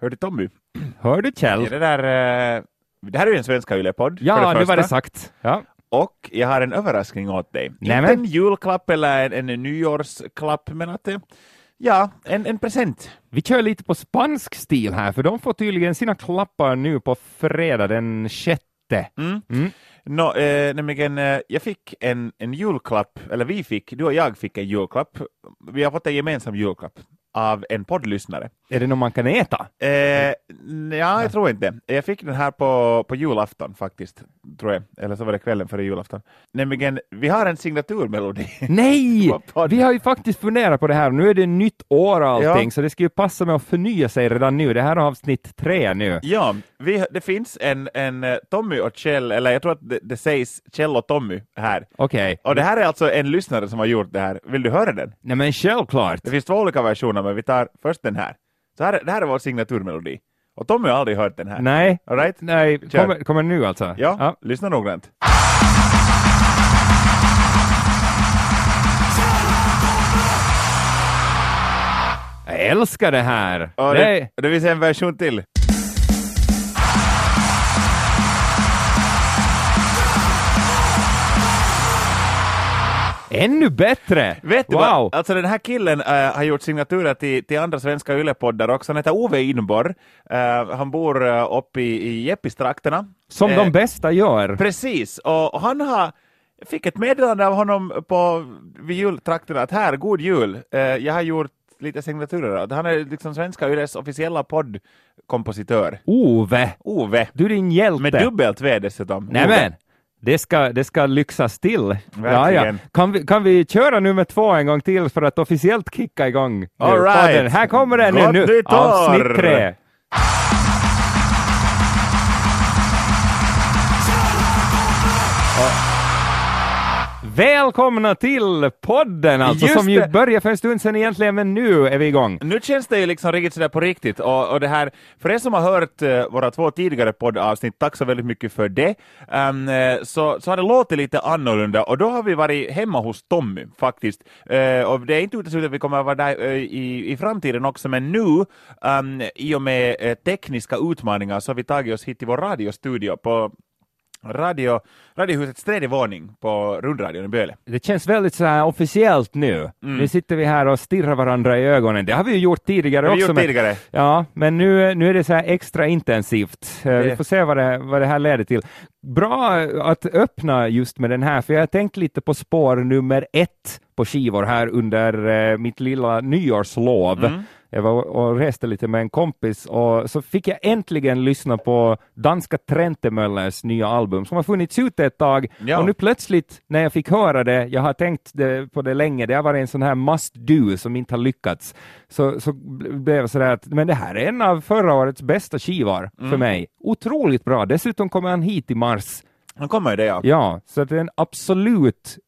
Hör du Tommy? Hör du Kjell? Är det, där, eh, det här är ju en Svenska Yle-podd. Ja, det nu var det sagt. Ja. Och jag har en överraskning åt dig. Nämen. Inte en julklapp eller en, en nyårsklapp, men att det, ja, en, en present. Vi kör lite på spansk stil här, för de får tydligen sina klappar nu på fredag den sjätte. Mm. Mm. Nå, eh, nämligen, eh, jag fick en, en julklapp, eller vi fick, du och jag fick en julklapp. Vi har fått en gemensam julklapp av en poddlyssnare. Är det något man kan äta? Eh, ja, jag tror inte. Jag fick den här på, på julafton faktiskt, tror jag. Eller så var det kvällen före julafton. Nämligen, vi har en signaturmelodi. Nej! Vi har ju faktiskt funderat på det här. Nu är det nytt år och allting, Ja. så det ska ju passa med att förnya sig redan nu. Det här är avsnitt tre nu. Ja, vi, det finns en, en eh, Tommy och Kjell, eller jag tror att det, det sägs Kjell och Tommy här. Okej. Och det här är alltså en lyssnare som har gjort det här. Vill du höra den? Nej men självklart. Det finns två olika versioner, men vi tar först den här. Så här, det här är vår signaturmelodi. Och Tommy har aldrig hört den här. Nej. All right? Nej, Kör. kommer, kommer nu alltså? Ja, lyssna noggrant. Jag älskar det här. Och det, det, det finns en version till. Ännu bättre! Vet du wow! vad? Alltså den här killen eh, har gjort signaturer till, till andra svenska yllepoddar också. Han heter Ove Inborg. Eh, han bor uh, uppe i, i Jeppistrakterna. Som Eh, de bästa gör. Precis, och, och han har jag fick ett meddelande av honom på vid jultrakterna att här, god jul, eh, jag har gjort lite signaturer. Han är liksom svenska Yles officiella poddkompositör. Ove, Ove, du är din hjälte. med dubbelt V dessutom. Nämen! Det ska, det ska lyxas till. Ja, ja. Kan, vi, kan vi köra nummer två en gång till för att officiellt kicka igång nu All right. podden? Här kommer den nu, Gott nu. nytt år! avsnitt tre. Välkomna till podden alltså, Just som ju det. började för en stund sedan egentligen, men nu är vi igång. Nu känns det ju liksom riktigt sådär på riktigt och, och det här, för er som har hört eh, våra två tidigare poddavsnitt, tack så väldigt mycket för det, eh, så, så har det låtit lite annorlunda och då har vi varit hemma hos Tommy faktiskt. Eh, och det är inte uteslutet att vi kommer att vara där i, i framtiden också, men nu ehm, i och med tekniska utmaningar så har vi tagit oss hit till vår radiostudio på radio, Radiohusets tredje våning på rundradion i Böle. Det känns väldigt så här officiellt nu. Mm. Nu sitter vi här och stirrar varandra i ögonen. Det har vi ju gjort tidigare har vi också. gjort men- tidigare. Ja, men nu, nu är det så här extra intensivt. Eh, Vi Det- får se vad det, vad det här leder till. Bra att öppna just med den här, för jag har tänkt lite på spår nummer ett på skivor här under eh, mitt lilla nyårslov. Mm. Jag var och reste lite med en kompis och så fick jag äntligen lyssna på danska Trentemöllers nya album som har funnits ute ett tag Ja. och nu plötsligt när jag fick höra det, jag har tänkt det, på det länge, det har varit en sån här must do som inte har lyckats, så, så blev jag sådär att men det här är en av förra årets bästa skivor för mig. Otroligt bra, dessutom kommer han hit i mars. Nu kommer ju det ja. Ja, så det är en absolut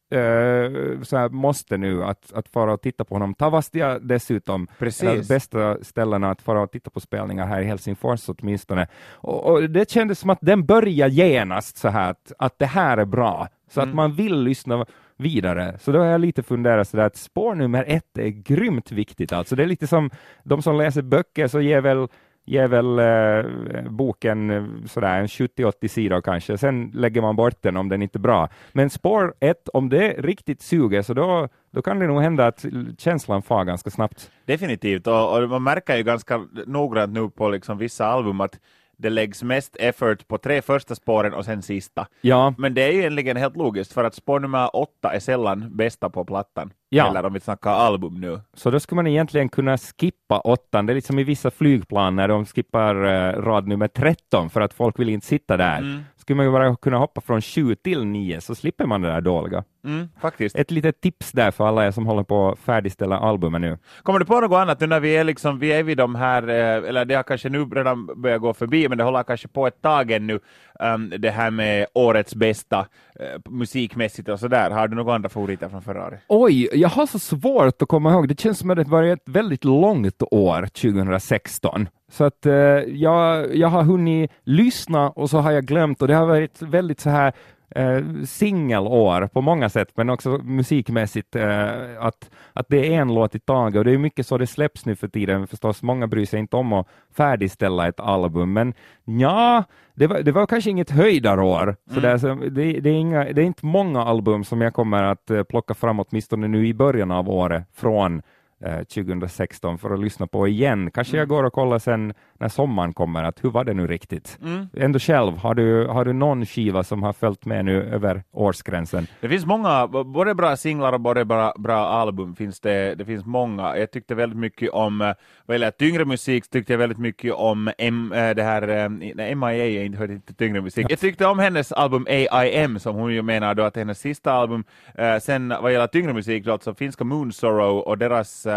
så här måste nu att, att fara och titta på honom. Tavastia dessutom, Precis. en av de bästa ställena att fara och titta på spelningar här i Helsingfors åtminstone. Och, och det kändes som att den börjar genast så här att, att det här är bra, så att man vill lyssna vidare. Så då har jag lite funderat sådär att spår nummer ett är grymt viktigt alltså. Det är lite som de som läser böcker så ger väl ger väl eh, boken eh, sådär en 70-80 sidor kanske, sen lägger man bort den om den inte är bra. Men spår ett, om det riktigt suger, så då, då kan det nog hända att känslan far ganska snabbt. Definitivt, och, och man märker ju ganska noggrant nu på liksom vissa album att det läggs mest effort på tre första spåren och sen sista. Ja, Men det är ju egentligen helt logiskt, för att spår nummer åtta är sällan bästa på plattan. Ja. Eller om vi snackar album nu. så då skulle man egentligen kunna skippa åttan. Det är liksom i vissa flygplan när de skippar eh, rad nummer 13 för att folk vill inte sitta där. Mm. Skulle man ju bara kunna hoppa från 7 till 9 så slipper man det där dåliga. Mm, faktiskt. Ett litet tips där för alla er som håller på att färdigställa albumen nu. Kommer du på något annat nu när vi är liksom, vi är vid de här, eh, eller det har kanske nu redan börjat gå förbi, men det håller kanske på ett tag ännu, um, det här med årets bästa eh, musikmässigt och sådär. Har du några andra favoriter från förra året? Oj, jag har så svårt att komma ihåg. Det känns som att det var ett väldigt långt år, 2016. Så att eh, jag, jag har hunnit lyssna och så har jag glömt och det har varit väldigt så här eh, singelår på många sätt, men också musikmässigt, eh, att, att det är en låt i taget och det är mycket så det släpps nu för tiden förstås. Många bryr sig inte om att färdigställa ett album, men ja, det var, det var kanske inget höjdarår. Så mm. det, är, så, det, det, är inga, det är inte många album som jag kommer att eh, plocka fram åtminstone nu i början av året från 2016 eh, för att lyssna på igen. Kanske jag mm. går och kollar sen när sommaren kommer, att hur var det nu riktigt? Mm. Ändå själv, har du, har du någon skiva som har följt med nu över årsgränsen? Det finns många, både bra singlar och både bra, bra album finns det, det finns många. Jag tyckte väldigt mycket om, eh, vad gäller tyngre musik tyckte jag väldigt mycket om M, eh, det här, nej, MIA är inte, hörde inte tyngre musik. Jag tyckte om hennes album AIM som hon ju menar då att hennes sista album. Sen vad gäller tyngre musik då, alltså finska Moon Sorrow och deras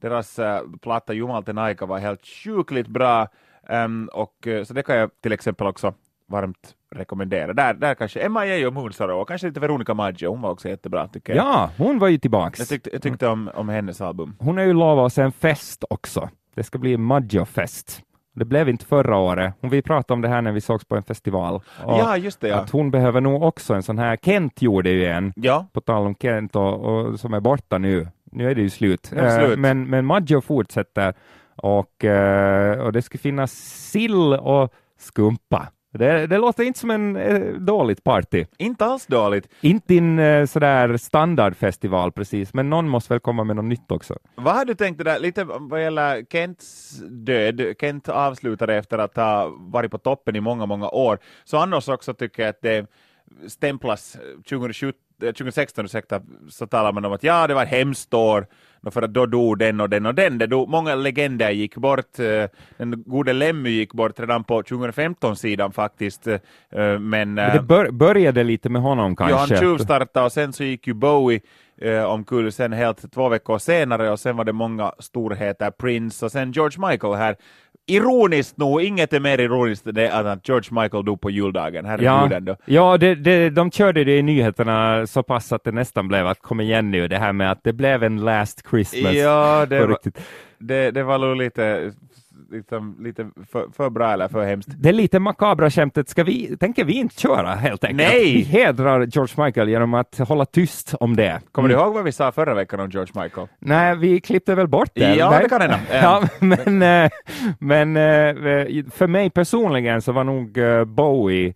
deras äh, platta Jumalten aika var helt sjukligt bra, um, och, uh, så det kan jag till exempel också varmt rekommendera. Där, där kanske Emma och Moonsaro och kanske lite Veronica Maggio, hon var också jättebra tycker jag. Ja, hon var ju tillbaks. Jag tyckte, jag tyckte om, om hennes album. Hon har ju lovat oss en fest också. Det ska bli Maggio-fest. Det blev inte förra året. Vi pratade om det här när vi sågs på en festival. ja, just det. Ja. Att hon behöver nog också en sån här, Kent gjorde ju en, ja. på tal om Kent, och, och, som är borta nu nu är det ju slut. Det slut. Uh, men, men Maggio fortsätter och, uh, och det ska finnas sill och skumpa. Det, det låter inte som en uh, dåligt party. Inte alls dåligt. Inte en sådär standardfestival precis, men någon måste väl komma med något nytt också. Vad har du tänkt där, lite vad gäller Kents död? Kent avslutade efter att ha varit på toppen i många, många år. Så annars också tycker jag att det stämplas 2017 2016 ursäkta, så talar man om att ja, det var ett hemskt år, för att då dog den och den och den. Det dog, många legender gick bort. Eh, den gode Lemmy gick bort redan på 2015-sidan faktiskt. Eh, men, men det eh, bör, började lite med honom kanske? Ja, han tjuvstartade och sen så gick ju Bowie eh, omkull sen helt två veckor senare och sen var det många storheter, Prince och sen George Michael här ironiskt nog, inget är mer ironiskt än att George Michael dog på juldagen. Herregud ja, ändå. Ja, det, det, de körde det i nyheterna så pass att det nästan blev att kom igen nu, det här med att det blev en last Christmas. Ja, det, var, det, det var nog lite liksom, lite för, för, bra eller för hemskt. Det är lite makabra skämtet ska vi, tänker vi inte köra helt enkelt. Nej! Vi hedrar George Michael genom att hålla tyst om det. Kommer mm. du ihåg vad vi sa förra veckan om George Michael? Nej, vi klippte väl bort det. Ja, det kan hända. ja, men eh, men eh, för mig personligen så var nog eh, Bowie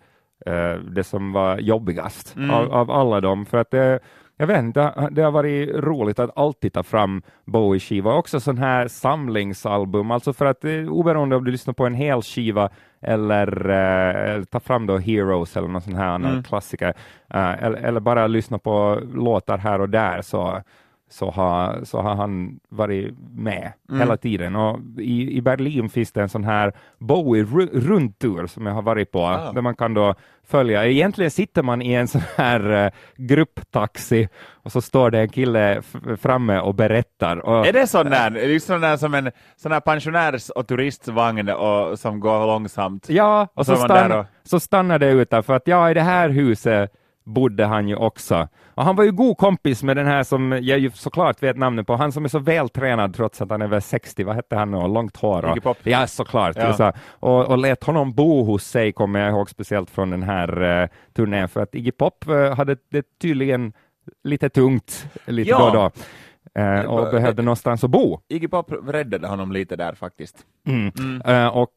det som var jobbigast mm. av, av alla dem, för att det jag vet inte, det har varit roligt att alltid ta fram Bowie-skiva, också sån här samlingsalbum, alltså för att eh, oberoende om du lyssnar på en hel skiva eller eh, ta fram då Heroes eller någon sån här mm. klassiker, eh, eller, eller, bara lyssna på låtar här och där, så så har, så har han varit med mm. hela tiden. Och i, I Berlin finns det en sån här Bowie-rundtur som jag har varit på, ah. där man kan då följa. Egentligen sitter man i en sån här uh, grupptaxi och så står det en kille framme och berättar. Och, är det sån där, sån där som en sån här pensionärs och turistvagn och, som går långsamt? Ja, och, och så, så, stann, och... så stannar det utanför att ja, i det här huset bodde han ju också. Och han var ju god kompis med den här som jag ju såklart vet namnet på, han som är så vältränad trots att han är väl 60, vad hette han nu, långt hår? Och. Ja, såklart. Ja. Och, och lät honom bo hos sig, kommer jag ihåg speciellt från den här uh, turnén, för att Iggy Pop uh, hade det tydligen lite tungt lite ja. då och då. Uh, och behövde någonstans att bo. Iggy Pop räddade honom lite där faktiskt. Mm. Mm. Och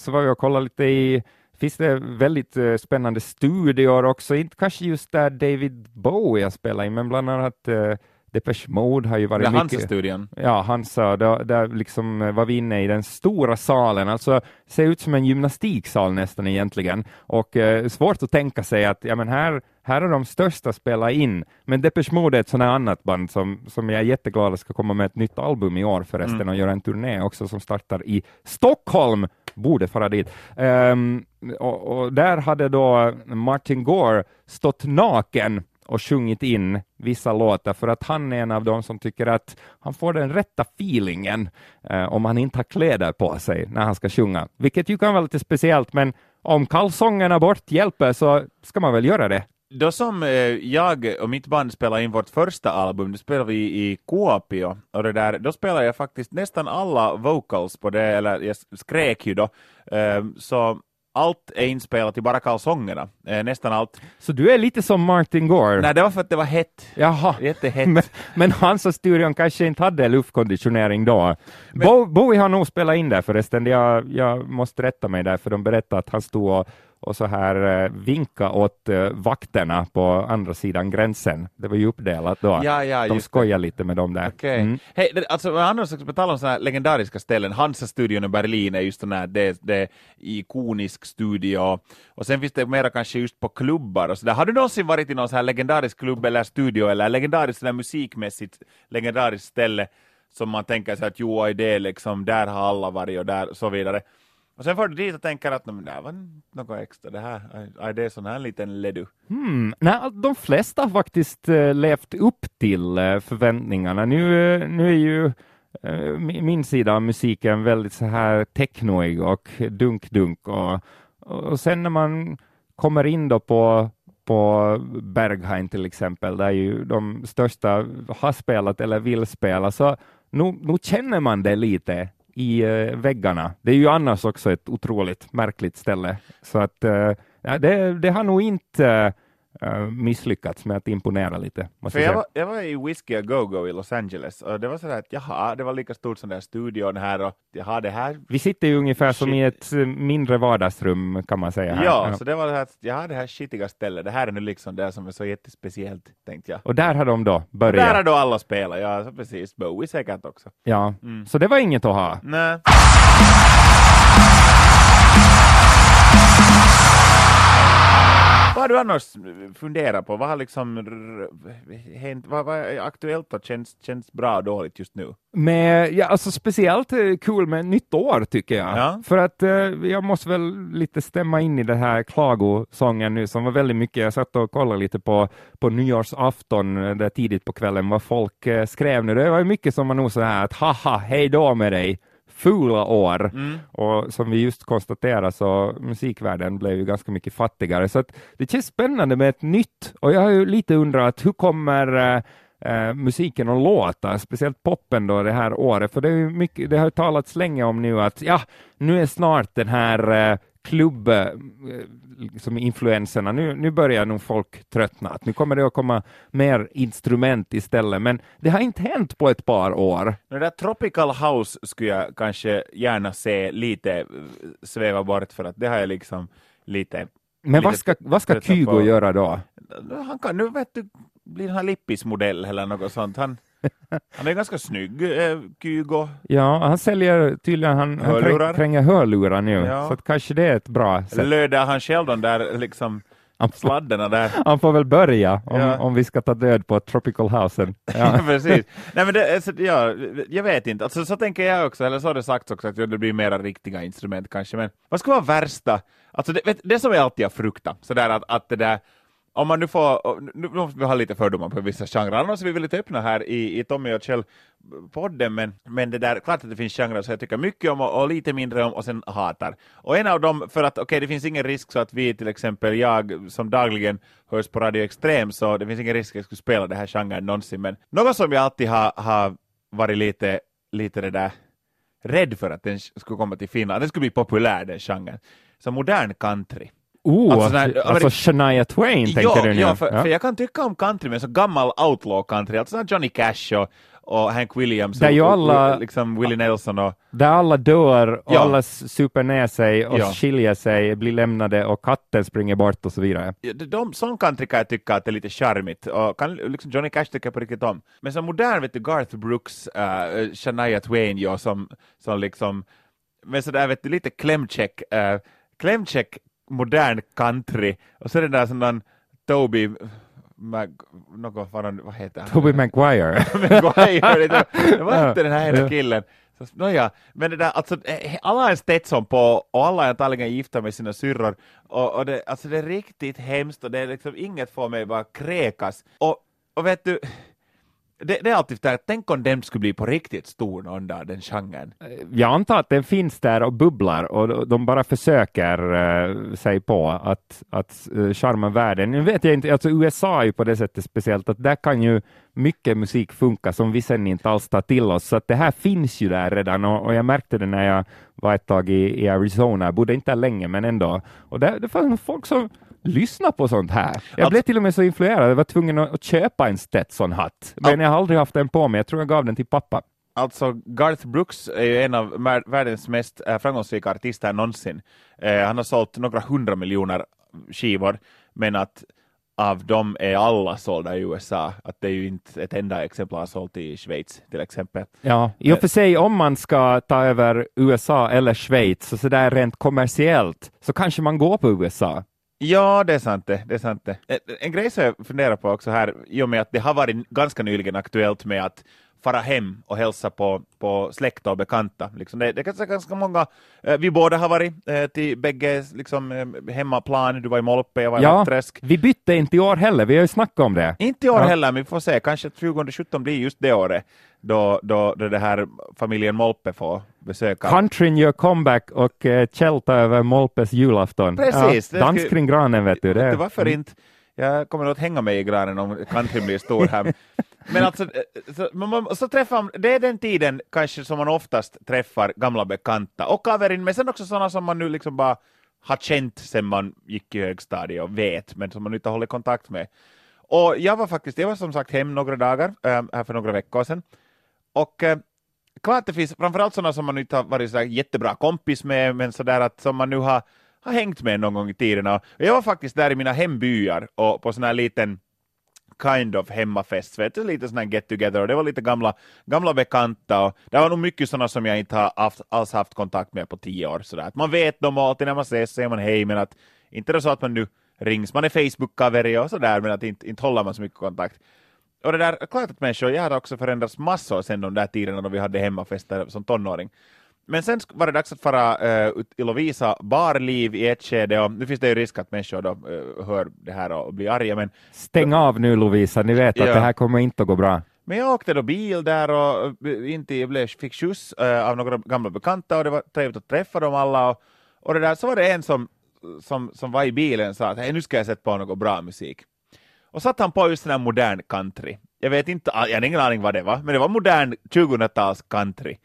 så var vi och kollade lite i finns det väldigt uh, spännande studior också, inte kanske just där David Bowie har spelat in, men bland annat uh, Depeche Mode har ju varit mycket... Hansa-studion? Ja, Hansa, där, där liksom eh, var vi inne i den stora salen, alltså ser ut som en gymnastiksal nästan egentligen, och eh, svårt att tänka sig att ja, men här, här har de största spelat in, men Depeche Mode är ett sådant annat band som, som jag är jätteglad ska komma med ett nytt album i år förresten mm. och göra en turné också som startar i Stockholm, borde fara dit. Um, och, och där hade då Martin Gore stått naken och sjungit in vissa låtar för att han är en av dem som tycker att han får den rätta feelingen eh, om han inte har kläder på sig när han ska sjunga, vilket ju kan vara lite speciellt, men om kalsongerna bort hjälper så ska man väl göra det. Då som eh, jag och mitt band spelade in vårt första album, det spelade vi i Kuopio, och det där, då spelade jag faktiskt nästan alla vocals på det, eller jag skrek ju då, eh, så allt är inspelat i bara kalsongerna, eh, nästan allt. Så du är lite som Martin Gore? Nej, det var för att det var hett. Jaha. Jättehett. Men, men Hansa-studion kanske inte hade luftkonditionering då. Bo, Bowie har nog spelat in där förresten, jag, jag måste rätta mig där, för de berättade att han stod och och så här eh, vinka åt eh, vakterna på andra sidan gränsen. Det var ju uppdelat då. Ja, ja, de skojar lite med dem där. Okej. Mm. Det- alltså, ord, på tal om sådana här legendariska ställen, Hansa-studion i Berlin är just sån här, det, det ikonisk studio, och sen finns det mera kanske just på klubbar och sådär. Har du någonsin varit i någon sån här legendarisk klubb eller studio, eller legendariskt sådär musikmässigt legendariskt ställe, som man tänker sig att jo, det är liksom, där har alla varit och där, så vidare. Och sen får du dit och tänker att det här var något extra, det här, är det sån här liten ledu. Hmm. Nej, de flesta har faktiskt eh, levt upp till eh, förväntningarna. Nu, eh, nu är ju min sida av musiken väldigt så här technoig och dunk-dunk och, och sen när man kommer in då på på Berghain till exempel, där ju de största har spelat eller vill spela, så nu, nu känner man det lite i uh, väggarna. Det är ju annars också ett otroligt märkligt ställe, så att uh, det, det har nog inte eh, misslyckats med att imponera lite. Måste jag var, jag var i Whiskey A Go Go i Los Angeles och det var sådär att jaha, det var lika stort som den här studion här och jaha, det här Vi sitter ju ungefär som Shit. i ett eh, mindre vardagsrum kan man säga. Här. Ja, så det var det här, att, jaha, det här skitiga stället, det här är nu liksom det som är så jättespeciellt, tänkte jag. Och där har de då Och börjat. där har då alla spelat, ja, precis. Bowie säkert också. Ja, Mm. så det var inget att ha. Nej. Vad har du annars funderat på? Vad har liksom hänt? Vad, vad är aktuellt och känns, känns bra och dåligt just nu? Med, ja, alltså speciellt eh, kul med nytt år tycker jag. Ja. För att eh, jag måste väl lite stämma in i den här klagosången nu som var väldigt mycket, jag satt och kollade lite på, på nyårsafton eh, där tidigt på kvällen vad folk eh, skrev nu. Det var mycket som var nog så här att haha, hej då med dig, fula år. Mm. Och som vi just konstaterade så musikvärlden blev ju ganska mycket fattigare. Så att det känns spännande med ett nytt. Och jag har ju lite undrat hur kommer eh, eh, musiken att låta, speciellt poppen då det här året. För det, är mycket, det har ju talats länge om nu att ja, nu är snart den här eh, klubb, eh, som influenserna, nu, nu börjar nog folk tröttna. Att Nu kommer det att komma mer instrument istället, men det har inte hänt på ett par år. Det där Tropical House skulle jag kanske gärna se lite eh, sväva bort för att det har jag liksom lite... Men Lite vad ska, vad ska Kygo på- göra då? Han kan nu vet du bli den här Lippis-modell eller något sånt. Han, han är ganska snygg, eh, Kygo. Ja, han säljer tydligen, han, han Hörlurar. kräng- kränger hörlurar nu, Ja. så kanske det är ett bra sätt. Löder han själv de där liksom Han sladdarna där? han får väl börja om, Ja. om vi ska ta död på Tropical Housen. Ja, precis. Nej, men det, alltså, ja, jag vet inte. Alltså, så tänker jag också, eller så har det sagts också, att det blir mera riktiga instrument kanske. Men vad ska vara värsta? Alltså, det, vet, det som jag alltid har fruktat, sådär att, att det där om man nu får, nu måste vi ha lite fördomar på vissa genrer, annars är vi väldigt öppna här i, i Tommy och Kjell podden, men, men det där, klart att det finns genrer som jag tycker mycket om och, och lite mindre om och sen hatar. Och en av dem, för att okej, det finns ingen risk så att vi till exempel, jag som dagligen hörs på Radio Extrem, så det finns ingen risk att jag skulle spela den här genren någonsin, men något som jag alltid har, har varit lite, lite det där rädd för att den skulle komma till Finland, den skulle bli populär den genren. Så modern country. Oh, Alltså, alltså, här- alltså Shania Twain tänker ja, du nu? Ja, för, Ja. för jag kan tycka om country, men så gammal outlaw country, alltså sån Johnny Cash och, och Hank Williams Där och, ju alla- och liksom Willie Nelson och Där alla dör och Ja. alla super ner sig och Ja. skiljer sig, blir lämnade och katten springer bort och så vidare. Ja, de, de, sån country kan jag tycka att det är lite charmigt, och kan, liksom Johnny Cash tycker jag på riktigt om. Men som modern, vet du, Garth Brooks, uh, Shania Twain, ja, som, som liksom, men sådär vet du, lite klämcheck, uh, klämcheck modern country, och så är det där sån där Toby, Mag, något, vad, vad heter han? Tobey Maguire. Maguire, var inte den här killen. Nåja, men det där, alltså, alla en Stetson på och alla är antagligen gifta med sina syrror. Och, och det, alltså, det är riktigt hemskt och det är liksom inget får mig bara kräkas. Och, och vet du, det, det är alltid där, tänk om den skulle bli på riktigt stor någon dag, den genren. Eh, jag antar att den finns där och bubblar och de bara försöker uh, sig på att, att uh, charma världen. Nu vet jag inte, alltså USA är ju på det sättet speciellt att där kan ju mycket musik funka som vi sen inte alls tar till oss, så att det här finns ju där redan och, och jag märkte det när jag var ett tag i, i Arizona, jag bodde inte där länge men ändå, och där, det fanns folk som lyssna på sånt här. Jag blev till och med så influerad, jag var tvungen att köpa en Stetson-hatt, men jag har aldrig haft den på mig. Jag tror jag gav den till pappa. Alltså, Garth Brooks är ju en av världens mest äh, framgångsrika artister någonsin. Eh, han har sålt några hundra miljoner skivor, men att av dem är alla sålda i USA. Att det är ju inte ett enda exemplar sålt i Schweiz till exempel. Ja, i och för sig om man ska ta över USA eller Schweiz, så, så där rent kommersiellt, så kanske man går på USA. Ja, det är sant det. det, är sant det. En, en grej som jag funderar på också här, i och med att det har varit ganska nyligen aktuellt med att fara hem och hälsa på, på släkt och bekanta. Liksom det, det är ganska många, eh, vi båda har varit eh, till bägge liksom, eh, hemmaplan, du var i Molpe, jag var i ja. Vi bytte inte i år heller, vi har ju snackat om det. Inte i år ja. heller, men vi får se, kanske 2017 blir just det året då, då, då det här familjen Molpe får besöka. Countryn gör comeback och Kjell tar över Molpes julafton. Precis. Ja, dans kring granen vet du. Det. Varför mm. inte? Jag kommer att hänga mig i granen om countryn blir stor här. Men alltså, eh, så, man, så träffar, det är den tiden kanske som man oftast träffar gamla bekanta och kaverin, men sen också sådana som man nu liksom bara har känt sen man gick i högstadiet och vet, men som man inte håller kontakt med. Och jag var faktiskt, jag var som sagt hem några dagar, äh, här för några veckor sedan, och eh, äh, klart det finns framförallt sådana som man inte har varit så jättebra kompis med, men sådär att som man nu har, har hängt med någon gång i tiden. Och jag var faktiskt där i mina hembyar och på sån här liten kind of hemmafest, vet du, lite sån här get together och det var lite gamla, gamla bekanta och det var nog mycket sådana som jag inte har haft, alls haft kontakt med på tio år sådär. Att man vet dem och alltid när man ses säger man hej men att inte är det så att man nu rings, man är Facebook-kaveri och sådär men att inte, inte håller man så mycket kontakt. Och det där, klart att människor, jag har också förändrats massor sedan de där tiderna då vi hade hemmafester som tonåring. Men sen var det dags att fara uh, i Lovisa barliv i ett skede och nu finns det ju risk att människor då uh, hör det här och blir arga. Men, Stäng av nu Lovisa, ni vet ja. att det här kommer inte att gå bra. Men jag åkte då bil där och inte, jag blev, fick skjuts uh, av några gamla bekanta och det var trevligt att träffa dem alla. Och, och det där, så var det en som, som, som var i bilen och sa att hey, nu ska jag sätta på något bra musik. Och satt han på just den här modern country. Jag vet inte, jag har ingen aning vad det var, men det var modern 2000-tals country.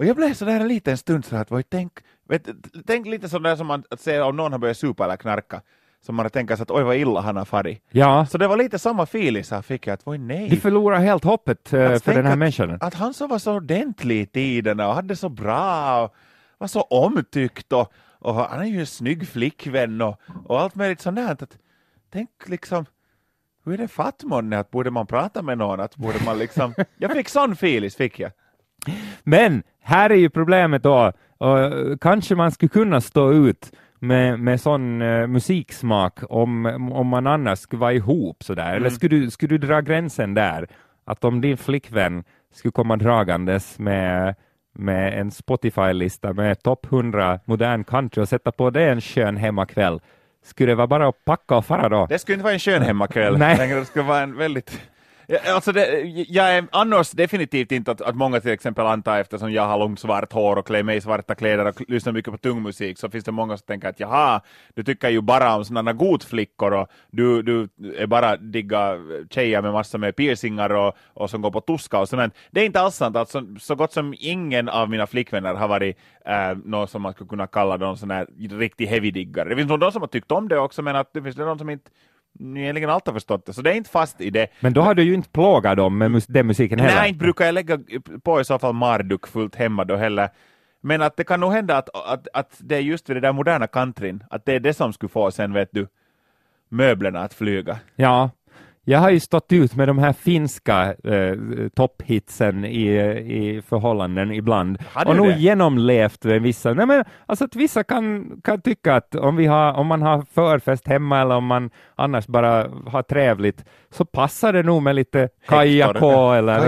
Och jag blev sådär en liten stund så att, tänk, vet, tänk lite sådär som man, att se om någon har börjat supa eller knarka som man tänker sig att oj vad illa han har farit. Ja. Så det var lite samma feeling så fick jag att oj nej. Vi förlorar helt hoppet uh, för den här att, människan. Att han så var så ordentlig i tiderna och hade så bra och var så omtyckt och, och han är ju en snygg flickvän och, och allt möjligt sånt där. Att, tänk liksom hur är det fatt att borde man prata med någon? Att borde man liksom... jag fick sån feeling, fick jag. Men här är ju problemet då, kanske man skulle kunna stå ut med, med sån uh, musiksmak om, om man annars skulle vara ihop sådär. Mm. Eller skulle du, skulle du dra gränsen där? Att om din flickvän skulle komma dragandes med med en Spotify-lista med topp 100 modern country och sätta på det en skön hemmakväll, skulle det vara bara att packa och fara då? Det skulle inte vara en skön hemmakväll, Nej. det skulle vara en väldigt Eh, alltså det, eh, jag är annars definitivt inte att, att många till exempel antar eftersom jag har långt svart hår och klär mig i svarta kläder och lyssnar mycket på tung musik så finns det många som tänker att jaha, du tycker ju bara om sådana godflickor och du, du är bara digga tjejer med massor med piercingar och, och som går på tuska och sånt. Det är inte alls sant, alltså, så gott som ingen av mina flickvänner har varit äh, någon som man skulle kunna kalla någon sån här riktig heavy-diggare. Det finns nog de som har tyckt om det också men att det finns det någon som inte egentligen allt har förstått det, så det är inte fast i det. Men då har du ju inte plågat dem med mus den musiken heller. Nej, inte brukar jag lägga på i så fall Marduk fullt hemma då heller. Men att det kan nog hända att, att, att det är just vid det där moderna countryn, att det är det som skulle få sen, vet du, möblerna att flyga. Ja, jag har ju stått ut med de här finska eh, topphitsen i, i förhållanden ibland och nog genomlevt vissa. Nej, men, alltså att vissa kan, kan tycka att om, vi har, om man har förfest hemma eller om man annars bara har trevligt så passar det nog med lite Kaija K eller.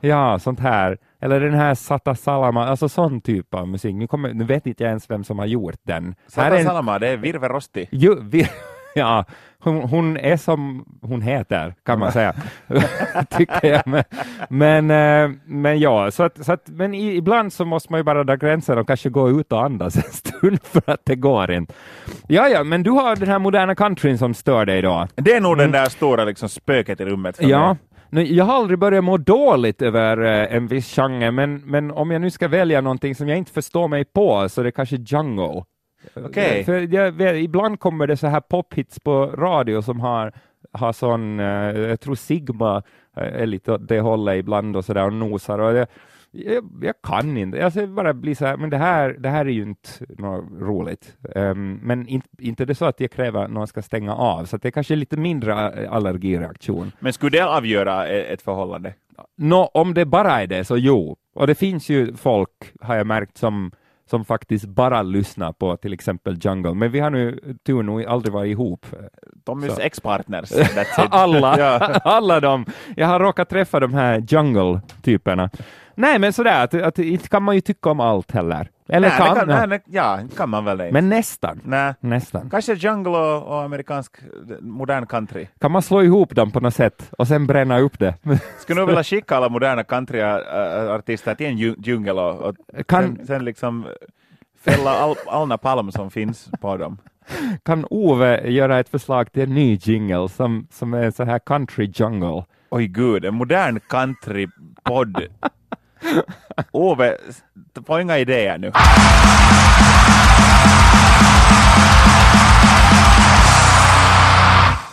Ja, sånt här. Eller den här Sata Salama, alltså sån typ av musik. Nu, kommer, nu vet inte jag ens vem som har gjort den. Sata Salama, det är Virve Rosti. Jo, vir ja, hon, hon, är som hon heter, kan man säga. Tycker jag. Men, men, eh, men ja, så att, så att, men ibland så måste man ju bara dra gränsen och kanske gå ut och andas en stund för att det går inte. Ja, ja, men du har den här moderna countryn som stör dig då. Det är nog mm. den där stora liksom, spöket i rummet ja. mig. Nej, jag har aldrig börjat må dåligt över eh, en viss genre, men, men om jag nu ska välja någonting som jag inte förstår mig på så är det kanske jungle. Okay. För jag, ibland kommer det så här pophits på radio som har, har sån, eh, jag tror Sigma är lite åt det hållet ibland och sådär och nosar. Och det, jag, jag, kan inte, alltså bara bli så här, men det här, det här är ju inte något roligt. Um, men in, inte det så att jag kräver att någon ska stänga av, så det är kanske lite mindre allergireaktion. Men skulle det avgöra ett förhållande? Nå, om det bara är det, så jo. Och det finns ju folk, har jag märkt, som som faktiskt bara lyssnar på till exempel Jungle, men vi har nu tur nog aldrig varit ihop. De är ex-partners. alla, alla de. Jag har råkat träffa de här Jungle-typerna. Nej, men sådär, att, att inte kan man ju tycka om allt heller. Eller nej, kan, kan, nej, ja, kan man väl inte. Men nästan. Nej. nästan. Kanske jungle och, och, amerikansk modern country. Kan man slå ihop dem på något sätt och sen bränna upp det? Skulle nog vilja skicka alla moderna countryartister till en djungel och, och kan... sen, sen liksom fälla all, all palm som finns på dem. Kan Ove göra ett förslag till en ny jingle som, som är så här country jungle? Oj gud, en modern countrypodd Ove, få inga idéer nu.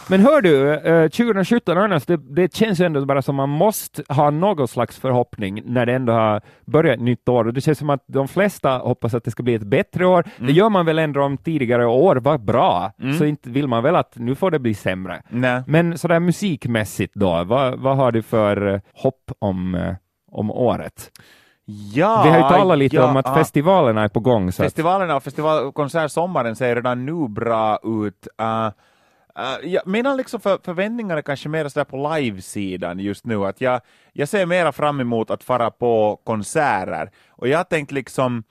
Men hör du, 2017 annars, det, det känns ändå bara som man måste ha någon slags förhoppning när det ändå har börjat ett nytt år. Och det känns som att de flesta hoppas att det ska bli ett bättre år. Mm. Det gör man väl ändå om tidigare år var bra, mm. så inte vill man väl att nu får det bli sämre. Nej. Men sådär musikmässigt då, vad, vad har du för eh, hopp om, eh, om året? Ja, Vi har ju talat lite ja, om att festivalerna är på gång. Så festivalerna och festivalkonsertsommaren ser redan nu bra ut. Uh, Uh, jag, mina liksom för, förväntningar är kanske mer sådär på live-sidan just nu, att jag, jag ser mera fram emot att fara på konserter, och jag har tänkt liksom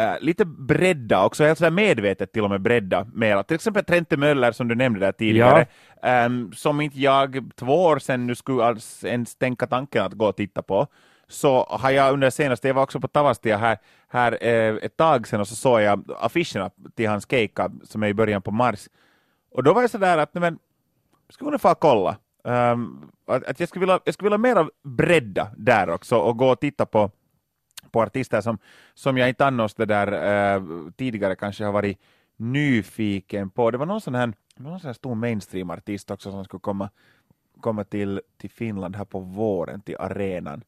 uh, lite bredda också, helt sådär medvetet till och med bredda mera, till exempel Trente Möller som du nämnde där tidigare, ja. um, som inte jag två år sedan nu skulle alls ens tänka tanken att gå och titta på, så har jag under senaste, jag var också på Tavastia här, här eh, ett tag sedan och så såg jag affischerna till hans keikka som är i början på mars. Och då var jag sådär att, men, skulle få kolla. Um, att, att jag, skulle vilja, jag skulle vilja mera bredda där också och gå och titta på, på artister som, som jag inte annars det där uh, tidigare kanske har varit nyfiken på. Det var någon sån här, någon sån här stor mainstream-artist också som skulle komma, komma till, till Finland här på våren, till arenan.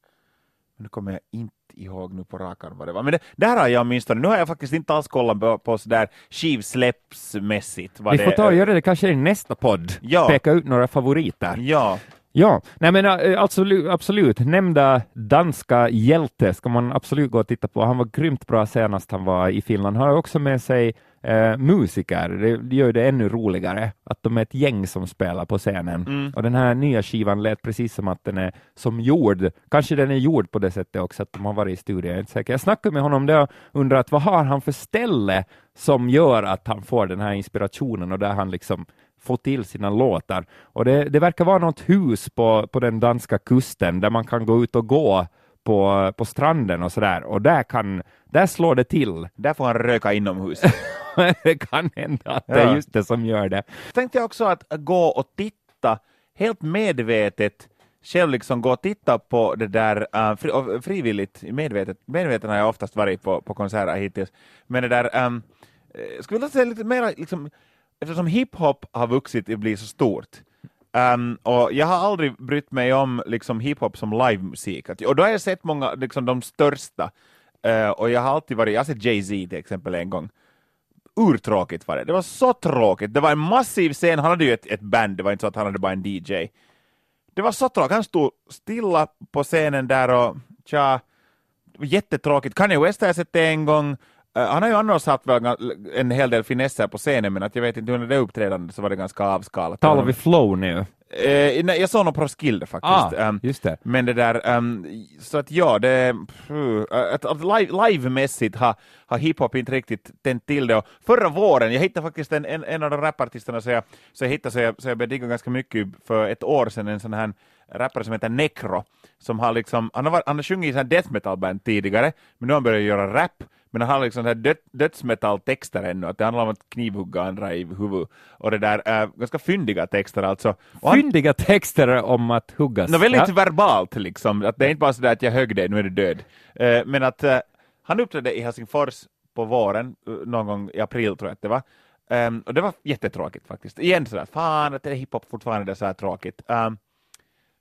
Nu kommer jag inte ihåg nu på rakan vad det var. Men det, där har jag åtminstone, nu har jag faktiskt inte alls kollat på, på sådär skivsläppsmässigt. Vi får ta och göra det kanske i nästa podd, ja. peka ut några favoriter. Ja. Ja, nej men absolut, absolut. Nämnda danska hjälte ska man absolut gå och titta på. Han var grymt bra senast han var i Finland. Han har också med sig eh, musiker. Det gör det ännu roligare att de är ett gäng som spelar på scenen. Mm. Och den här nya skivan lät precis som att den är som gjord. Kanske den är gjord på det sättet också att de har varit i studion. Jag är inte säker. Jag snackade med honom och undrade vad har han för ställe som gör att han får den här inspirationen och där han liksom få till sina låtar. Och det, det verkar vara något hus på, på den danska kusten där man kan gå ut och gå på, på stranden och sådär och där, kan, där slår det till. Där får han röka inomhus. det kan hända att det är just det som gör det. Tänkte jag också att gå och titta helt medvetet själv liksom gå och titta på det där uh, fri, frivilligt, medvetet, medvetet har jag oftast varit på, på konserter hittills, men det där, um, skulle vilja säga lite mer liksom, eftersom hiphop har vuxit och blivit så stort, Um, och jag har aldrig brytt mig om liksom, hiphop som livemusik. Och då har jag sett många, liksom de största. Uh, och jag har alltid varit, jag har sett Jay-Z till exempel en gång. Urtråkigt var det. Det var så tråkigt. Det var en massiv scen, han hade ju ett, ett band, det var inte så att han hade bara en DJ. Det var så tråkigt, han stod stilla på scenen där och tja, jättetråkigt. Kanye West har jag sett det en gång, han har ju annars haft en hel del finesser på scenen, men att jag vet inte under det uppträdandet så var det ganska avskalat. Talar vi flow nu? Eh, nej, jag såg nog på Roskilde faktiskt. Ah, Um, just det. Men det där, um, så att ja, det, pff, att, att live, livemässigt har, har hiphop inte riktigt tänt till det. Och förra våren, jag hittade faktiskt en, en, en av de rapartisterna så jag, så jag hittade så jag, så jag började digga ganska mycket för ett år sedan, en sån här rappare som heter Necro, som har liksom, han har, han har sjungit i death metal band tidigare, men nu har han börjat göra rap, men han har liksom här död, dödsmetall-texter ännu, att det handlar om att knivhugga andra i huvudet, och det där, äh, ganska fyndiga texter alltså. Och han, Fyndiga texter om att huggas. Nå, väldigt Ja. verbalt liksom, att det är inte bara sådär att jag högg dig, nu är du död. Eh, men att eh, han uppträdde i Helsingfors på våren, eh, någon gång i april tror jag att det var. Ehm, och det var jättetråkigt faktiskt. Igen sådär, fan att det är hiphop fortfarande det är så här tråkigt. Ehm,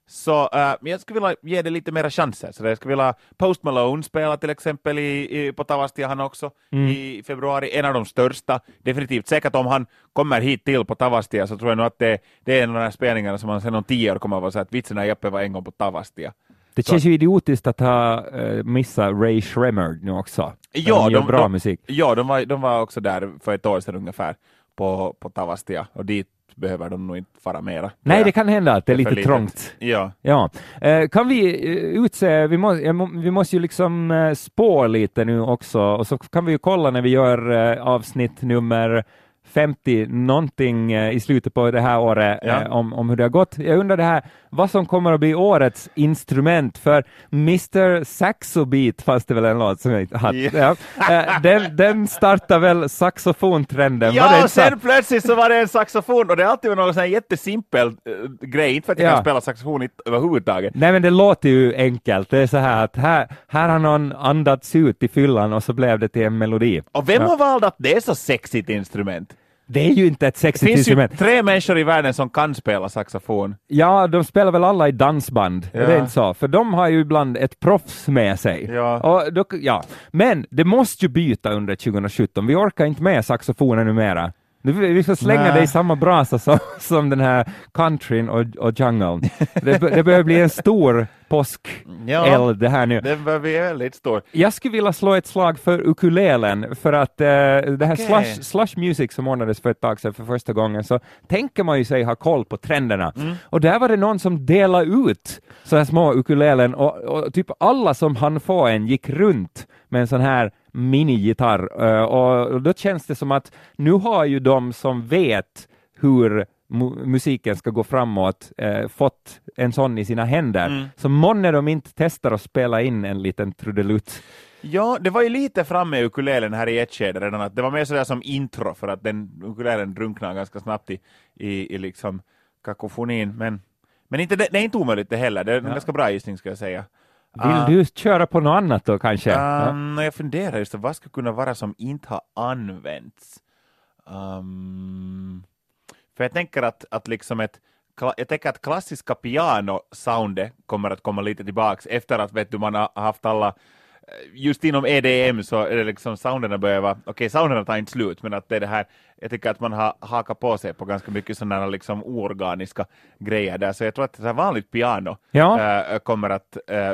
så men jag skulle vilja ge det lite mera chanser. Så jag skulle vilja Post Malone spela till exempel i, i, på Tavastia han också i februari. En av de största. Definitivt säkert om han kommer hit till på Tavastia så tror jag nog att det, det är en av de här spelningarna som man sen om tio år kommer att vara så att vitsen är Jeppe var en gång på Tavastia. Det känns ju idiotiskt att ha uh, missat Ray Shremmer nu också. Ja, de de- bra de- musik. Ja, de var, de var också där för ett år sedan ungefär på, på Tavastia och dit behöver de nog inte fara mera. Nej, det kan hända att det är för lite litet. trångt. Ja. Ja, eh, kan vi eh, utse, vi, må, vi måste ju liksom eh, spå lite nu också och så kan vi ju kolla när vi gör eh, avsnitt nummer 50 någonting eh, i slutet på det här året Ja. eh, om, om hur det har gått. Jag undrar det här, vad som kommer att bli årets instrument för Mr Saxobeat fanns det väl en låt som jag inte hade. Ja. Eh, den, den startar väl saxofontrenden? Var Ja, så? sen plötsligt så var det en saxofon och det är alltid någon sån här jättesimpel äh, grej, inte för att jag Ja. kan spela saxofon överhuvudtaget. Nej men det låter ju enkelt. Det är så här att här, här har någon andats ut i fyllan och så blev det till en melodi. Och vem har valt att det är så sexigt instrument? Det är ju inte ett Det sexigt finns ju instrument. tre människor i världen som kan spela saxofon. Ja, de spelar väl alla i dansband, är det Ja. inte så? För de har ju ibland ett proffs med sig. Ja. Och då, ja. Men det måste ju byta under 2017. Vi orkar inte med saxofonen numera. Nu- Vi får slänga Nej. det i samma brasa som, som den här countryn och, och jungeln. Det, det börjar bli en stor påskeld det här nu. Det var väldigt stor. Jag skulle vilja slå ett slag för ukulelen, för att eh, det här Okej. slush, slush music som ordnades för ett tag sedan för första gången, så tänker man ju sig ha koll på trenderna. Mm. Och där var det någon som delade ut så här små ukulelen och, och typ alla som han få en gick runt med en sån här minigitarr. Eh, och, då känns det som att nu har ju de som vet hur mu- musiken ska gå framåt eh, fått en sån i sina händer. Mm. Så månne de inte testar att spela in en liten trudelutt. Ja, det var ju lite framme i ukulelen här i ett skede redan, att det var mer sådär som intro för att den ukulelen drunknar ganska snabbt i, i, i liksom kakofonin, men, men inte, det, det är inte omöjligt det heller, det är en Ja. ganska bra gissning skulle jag säga. Vill Ah, du köra på något annat då kanske? Ja. Um, Jag funderar just vad skulle kunna vara som inte har använts? Um, för jag tänker att, att liksom ett jag tänker att klassiska piano-soundet kommer att komma lite tillbaks efter att vet du, man har haft alla eh, Just inom EDM så är det liksom sounderna börjar vara, okej sounderna tar inte slut, men att det är det här, jag tycker att man har hakat på sig på ganska mycket sådana liksom oorganiska grejer där, så jag tror att så här vanligt piano Ja. eh, kommer att eh,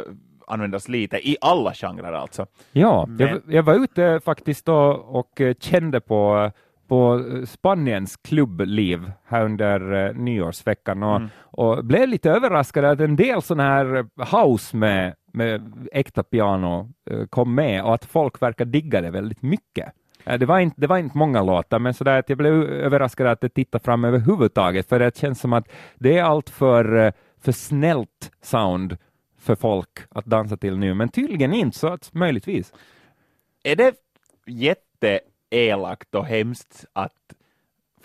användas lite i alla genrer alltså. Ja, Men- jag, jag var ute faktiskt och eh, kände på, på eh, Spaniens klubbliv här under eh, nyårsveckan och, Mm. och blev lite överraskad att en del sån här eh, house med, med äkta piano eh, kom med och att folk verkar digga det väldigt mycket. Eh, Det var, inte, det var inte många låtar, men sådär att jag blev överraskad att det tittar fram överhuvudtaget, för det känns som att det är allt för, eh, för snällt sound för folk att dansa till nu, men tydligen inte, så att möjligtvis. Är det jätteelakt och hemskt att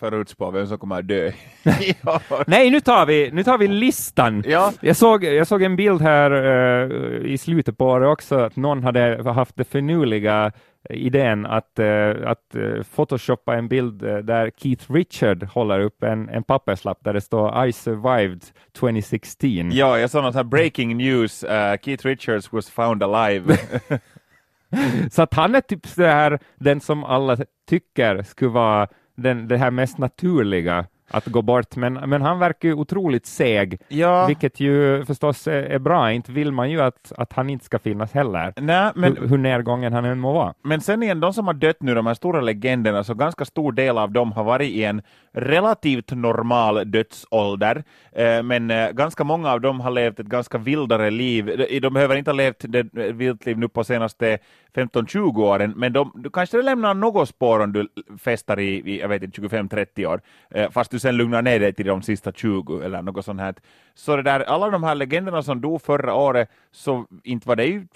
förutspå vem som kommer att dö? Nej, nu tar vi, nu tar vi listan. ja. Jag såg, jag såg en bild här eh, i slutet på året också, att någon hade haft det finurliga idén att, eh, att uh, photoshoppa en bild eh, där Keith Richard håller upp en, en papperslapp där det står I survived 2016. ja, jag såg något här breaking news, uh, Keith Richards was found alive. Så att han är typ så här, den som alla tycker skulle vara den, det här mest naturliga att gå bort, men, men han verkar ju otroligt seg, Ja, vilket ju förstås är, bra. Inte vill man ju att, att han inte ska finnas heller, nej, men hur, hur nedgången han än må vara. Men sen igen, de som har dött nu, de här stora legenderna, så ganska stor del av dem har varit i en relativt normal dödsålder, eh, men eh, ganska många av dem har levt ett ganska vildare liv. De, behöver inte ha levt ett vilt liv nu på senaste 15-20 åren, men de, du kanske lämnar något spår om du festar i, i jag vet inte, 25-30 år, eh, fast du sen lugnar ner dig till de sista 20 eller något sånt här. Så det där, alla de här legenderna som dog förra året, så inte var det ju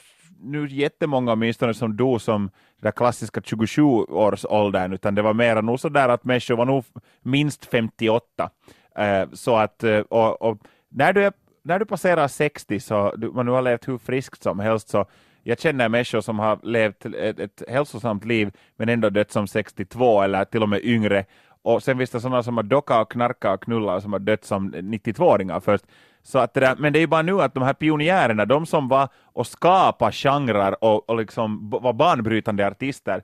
nu jättemånga åtminstone som dog som den klassiska 27-årsåldern, utan det var mera nog så där att människor var nog minst 58. Uh, eh, så att, uh, och, och, när, du är, när du passerar 60, så du, man nu har levt hur friskt som helst, så jag känner människor som har levt ett, ett hälsosamt liv men ändå dött som 62 eller till och med yngre. Och sen finns det sådana som har dockat och knarkat och knullat som har dött som 92-åringar först. Så att det där, men det är ju bara nu att de här pionjärerna, de som var och skapade genrer och, och liksom var banbrytande artister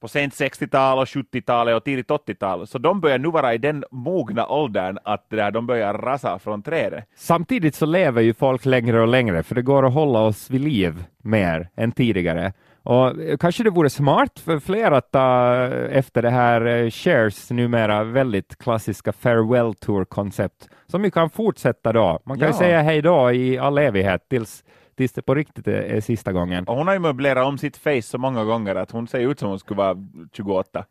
på sent 60-tal och 70-talet och tidigt 80-tal, så de börjar nu vara i den mogna åldern att det där, de börjar rasa från trädet. Samtidigt så lever ju folk längre och längre, för det går att hålla oss vid liv mer än tidigare. Och kanske det vore smart för fler att ta efter det här eh, Shares numera väldigt klassiska farewell tour-koncept, som ju kan fortsätta då. Man kan Ja. ju säga hej då i all evighet tills, tills det på riktigt är, sista gången. Och hon har ju möblerat om sitt face så många gånger att hon ser ut som hon skulle vara 28.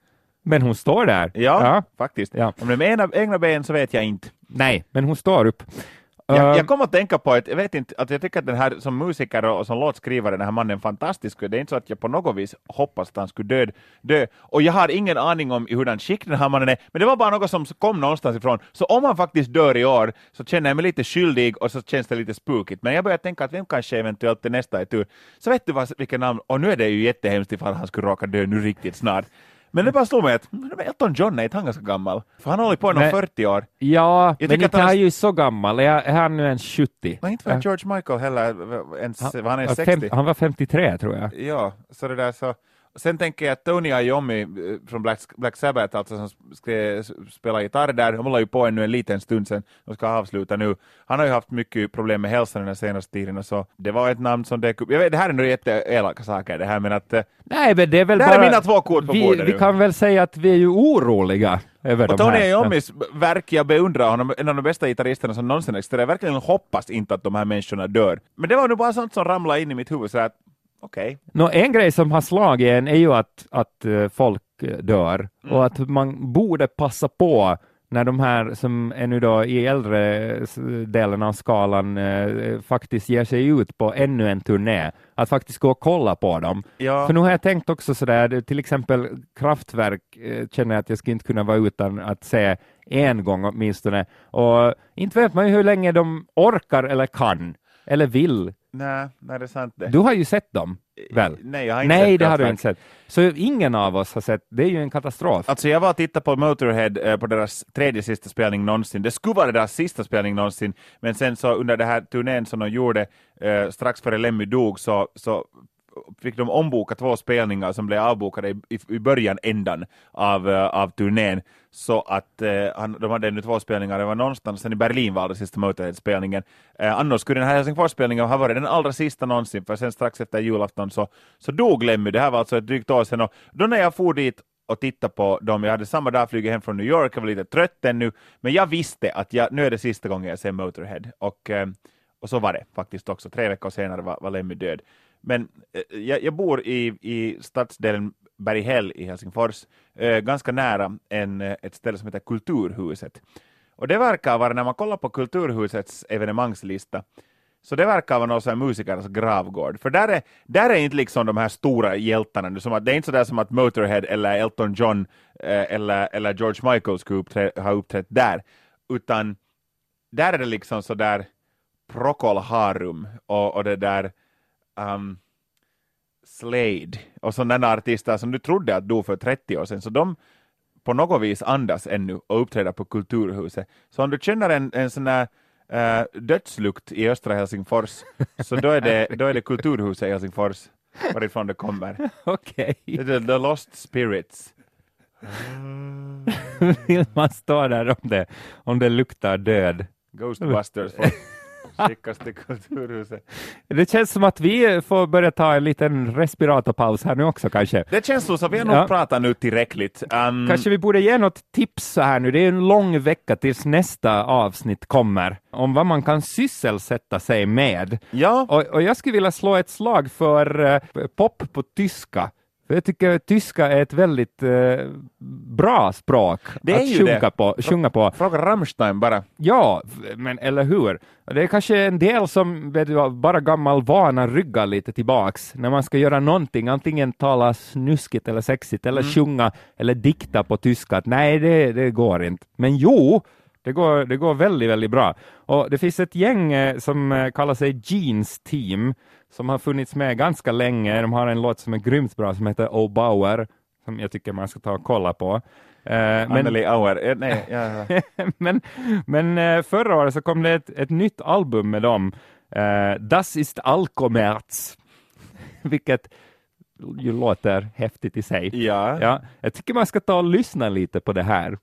Men hon står där. Ja, faktiskt. Ja. Om det är med egna, egna ben så vet jag inte. Nej, men hon står upp. Jag, jag kom att tänka på att jag vet inte, att jag tycker att den här som musiker och som låtskrivare, den här mannen är fantastisk. Det är inte så att jag på något vis hoppas att han skulle dö, dö. Och jag har ingen aning om i hurdan skick den här mannen är, men det var bara något som kom någonstans ifrån. Så om han faktiskt dör i år så känner jag mig lite skyldig och så känns det lite spukigt. Men jag börjar tänka att vem kanske eventuellt är nästa i tur. Så vet du vad, vilken namn, och nu är det ju jättehemskt ifall han skulle råka dö nu riktigt snart. Men det bara slog mig att Elton John är inte han ganska gammal? För han har hållit på i någon Nej. 40 år. ja, Jag men inte han- han är ju så gammal. Är, är han nu ens 70? Och inte var George Michael heller ens, var han ens var 60? fem, han var 53 tror jag. Ja, så det där så. Sen tänker jag att Tony Iommi eh, från Black, Black Sabbath, alltså som skrev, spelar gitarr där, de håller ju på ännu en liten stund sen, de ska avsluta nu. Han har ju haft mycket problem med hälsan den senaste tiden, så det var ett namn som dök upp. Jag vet, det här är nog jätteelaka saker det här, men att... Nej, men det är väl Det här är bara... mina två kort på vi, bordet vi nu. kan väl säga att vi är ju oroliga över Och Tony. Iommis verk, jag beundrar honom, en av de bästa gitarristerna som någonsin existerat. Jag verkligen hoppas inte att de här människorna dör. Men det var nu bara sånt som ramlade in i mitt huvud, så att okej. Nå, en grej som har slagit en är ju att, att eh, folk eh, dör Mm. och att man borde passa på när de här som är nu då i äldre delen av skalan eh, faktiskt ger sig ut på ännu en turné, att faktiskt gå och kolla på dem. Ja. För nu har jag tänkt också sådär, till exempel Kraftwerk eh, känner jag att jag skulle inte kunna vara utan att se en gång åtminstone. Och inte vet man ju hur länge de orkar eller kan eller vill. Nej, nej, det är sant det. Du har ju sett dem, väl? Nej, jag har inte Nej, sett det har du inte sett. Så ingen av oss har sett. Det är ju en katastrof. Alltså jag var och tittade på Motorhead eh, på deras tredje sista spelning någonsin. Det skulle vara deras sista spelning någonsin, men sen så under den här turnén som de gjorde eh, strax före Lemmy dog så, så fick de omboka två spelningar som blev avbokade i, i, början ändan av, eh, av turnén. Så att eh, han, de hade ännu två spelningar, det var någonstans sen i Berlin var det sista Motorhead-spelningen. Eh, annars skulle den här Helsingfors-spelningen ha varit den allra sista någonsin, för sen strax efter julafton så, så dog Lemmy, det här var alltså ett drygt år sedan, och då när jag for dit och titta på dem. Jag hade samma dag flugit hem från New York, jag var lite trött ännu, men jag visste att jag, nu är det sista gången jag ser Motorhead. Och, eh, och så var det faktiskt också. Tre veckor senare var, var Lemmy död. Men eh, jag, jag bor i, i stadsdelen Berghäll i Helsingfors, eh, ganska nära en, eh, ett ställe som heter Kulturhuset. Och det verkar vara, när man kollar på Kulturhusets evenemangslista, så det verkar vara någon sån här musikernas gravgård. För där är, där är inte liksom de här stora hjältarna. nu, Som att, det är inte sådär som att Motorhead eller Elton John eh, eller, eller George Michael skulle uppträ, ha uppträtt där. Utan där är det liksom sådär Procol Harum och, och det där um, Slade och sådana artister som du trodde att dog för 30 år sedan. Så de på något vis andas ännu och uppträder på Kulturhuset. Så om du känner en, en sån här eh, dödslukt i östra Helsingfors, så då är det, då är det Kulturhuset i Helsingfors, varifrån det kommer. Okej. Det är The Lost Spirits. vill man stå där om det, om det luktar död. Ghostbusters skickas till Kulturhuset. Det känns som att vi får börja ta en liten respiratorpaus här nu också kanske. Det känns så, så vi har nog Ja. pratat nu tillräckligt. Um, Kanske vi borde ge något tips så här nu. Det är en lång vecka tills nästa avsnitt kommer om vad man kan sysselsätta sig med. Ja, Och, och jag skulle vilja slå ett slag för eh, pop på tyska. För jag tycker tyska är ett väldigt eh, bra språk att ju sjunga det. på, sjunga på. fråga Rammstein bara. Ja, men eller hur? Det är kanske en del som vet du, bara gammal vana ryggar lite tillbaks när man ska göra någonting, antingen tala snuskigt eller sexigt eller sjunga eller dikta på tyska. Att nej, det, det går inte. Men jo, det går, det går väldigt, väldigt bra. Och det finns ett gäng eh, som eh, kallar sig Jeans Team som har funnits med ganska länge. De har en låt som är grymt bra som heter Oh Bauer som jag tycker man ska ta och kolla på. Eh, men- Anneli Auer. Eh, nej, ja, ja. men men eh, förra året så kom det ett, ett nytt album med dem, eh, Das ist Alkomerz, vilket ju låter häftigt i sig. ja. Ja, jag tycker man ska ta och lyssna lite på det här,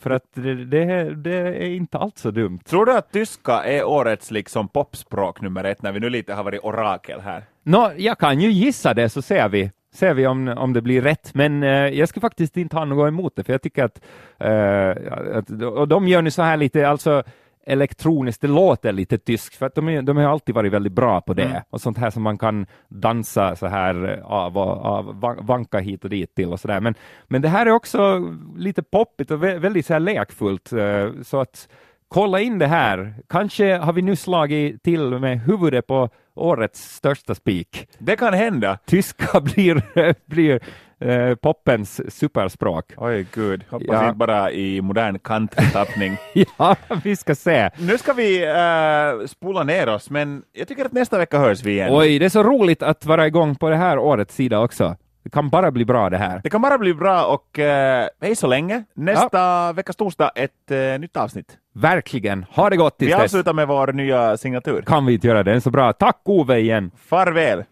för att det, det, det är inte alls så dumt. Tror du att tyska är årets liksom popspråk nummer ett när vi nu lite har varit orakel här? Nå, jag kan ju gissa det så ser vi. Ser vi om, om det blir rätt, men eh, jag ska faktiskt inte ha något emot det, för jag tycker att, eh, att och de gör nu så här lite, alltså elektroniskt, det låter lite tyskt, för att de, är, de har alltid varit väldigt bra på det, Mm. och sånt här som man kan dansa så här eh, av och av, van- vanka hit och dit till och sådär. Men, men det här är också lite poppigt och vä- väldigt så här lekfullt, eh, så att kolla in det här. Kanske har vi nu slagit till med huvudet på årets största spik. Det kan hända. Tyska blir, blir eh, poppens superspråk. Oj gud, hoppas Ja. inte bara i modern countrytappning. Ja, vi ska se. nu ska vi uh, spola ner oss, men jag tycker att nästa vecka hörs vi igen. Oj, det är så roligt att vara igång på det här årets sida också. Det kan bara bli bra det här. Det kan bara bli bra och eh, hej så länge. Nästa veckas torsdag ett eh, nytt avsnitt. Verkligen. Ha det gott Vi tills dess. avslutar med vår nya signatur. Kan vi inte göra det? Den är så bra. Tack Ove igen. Farväl!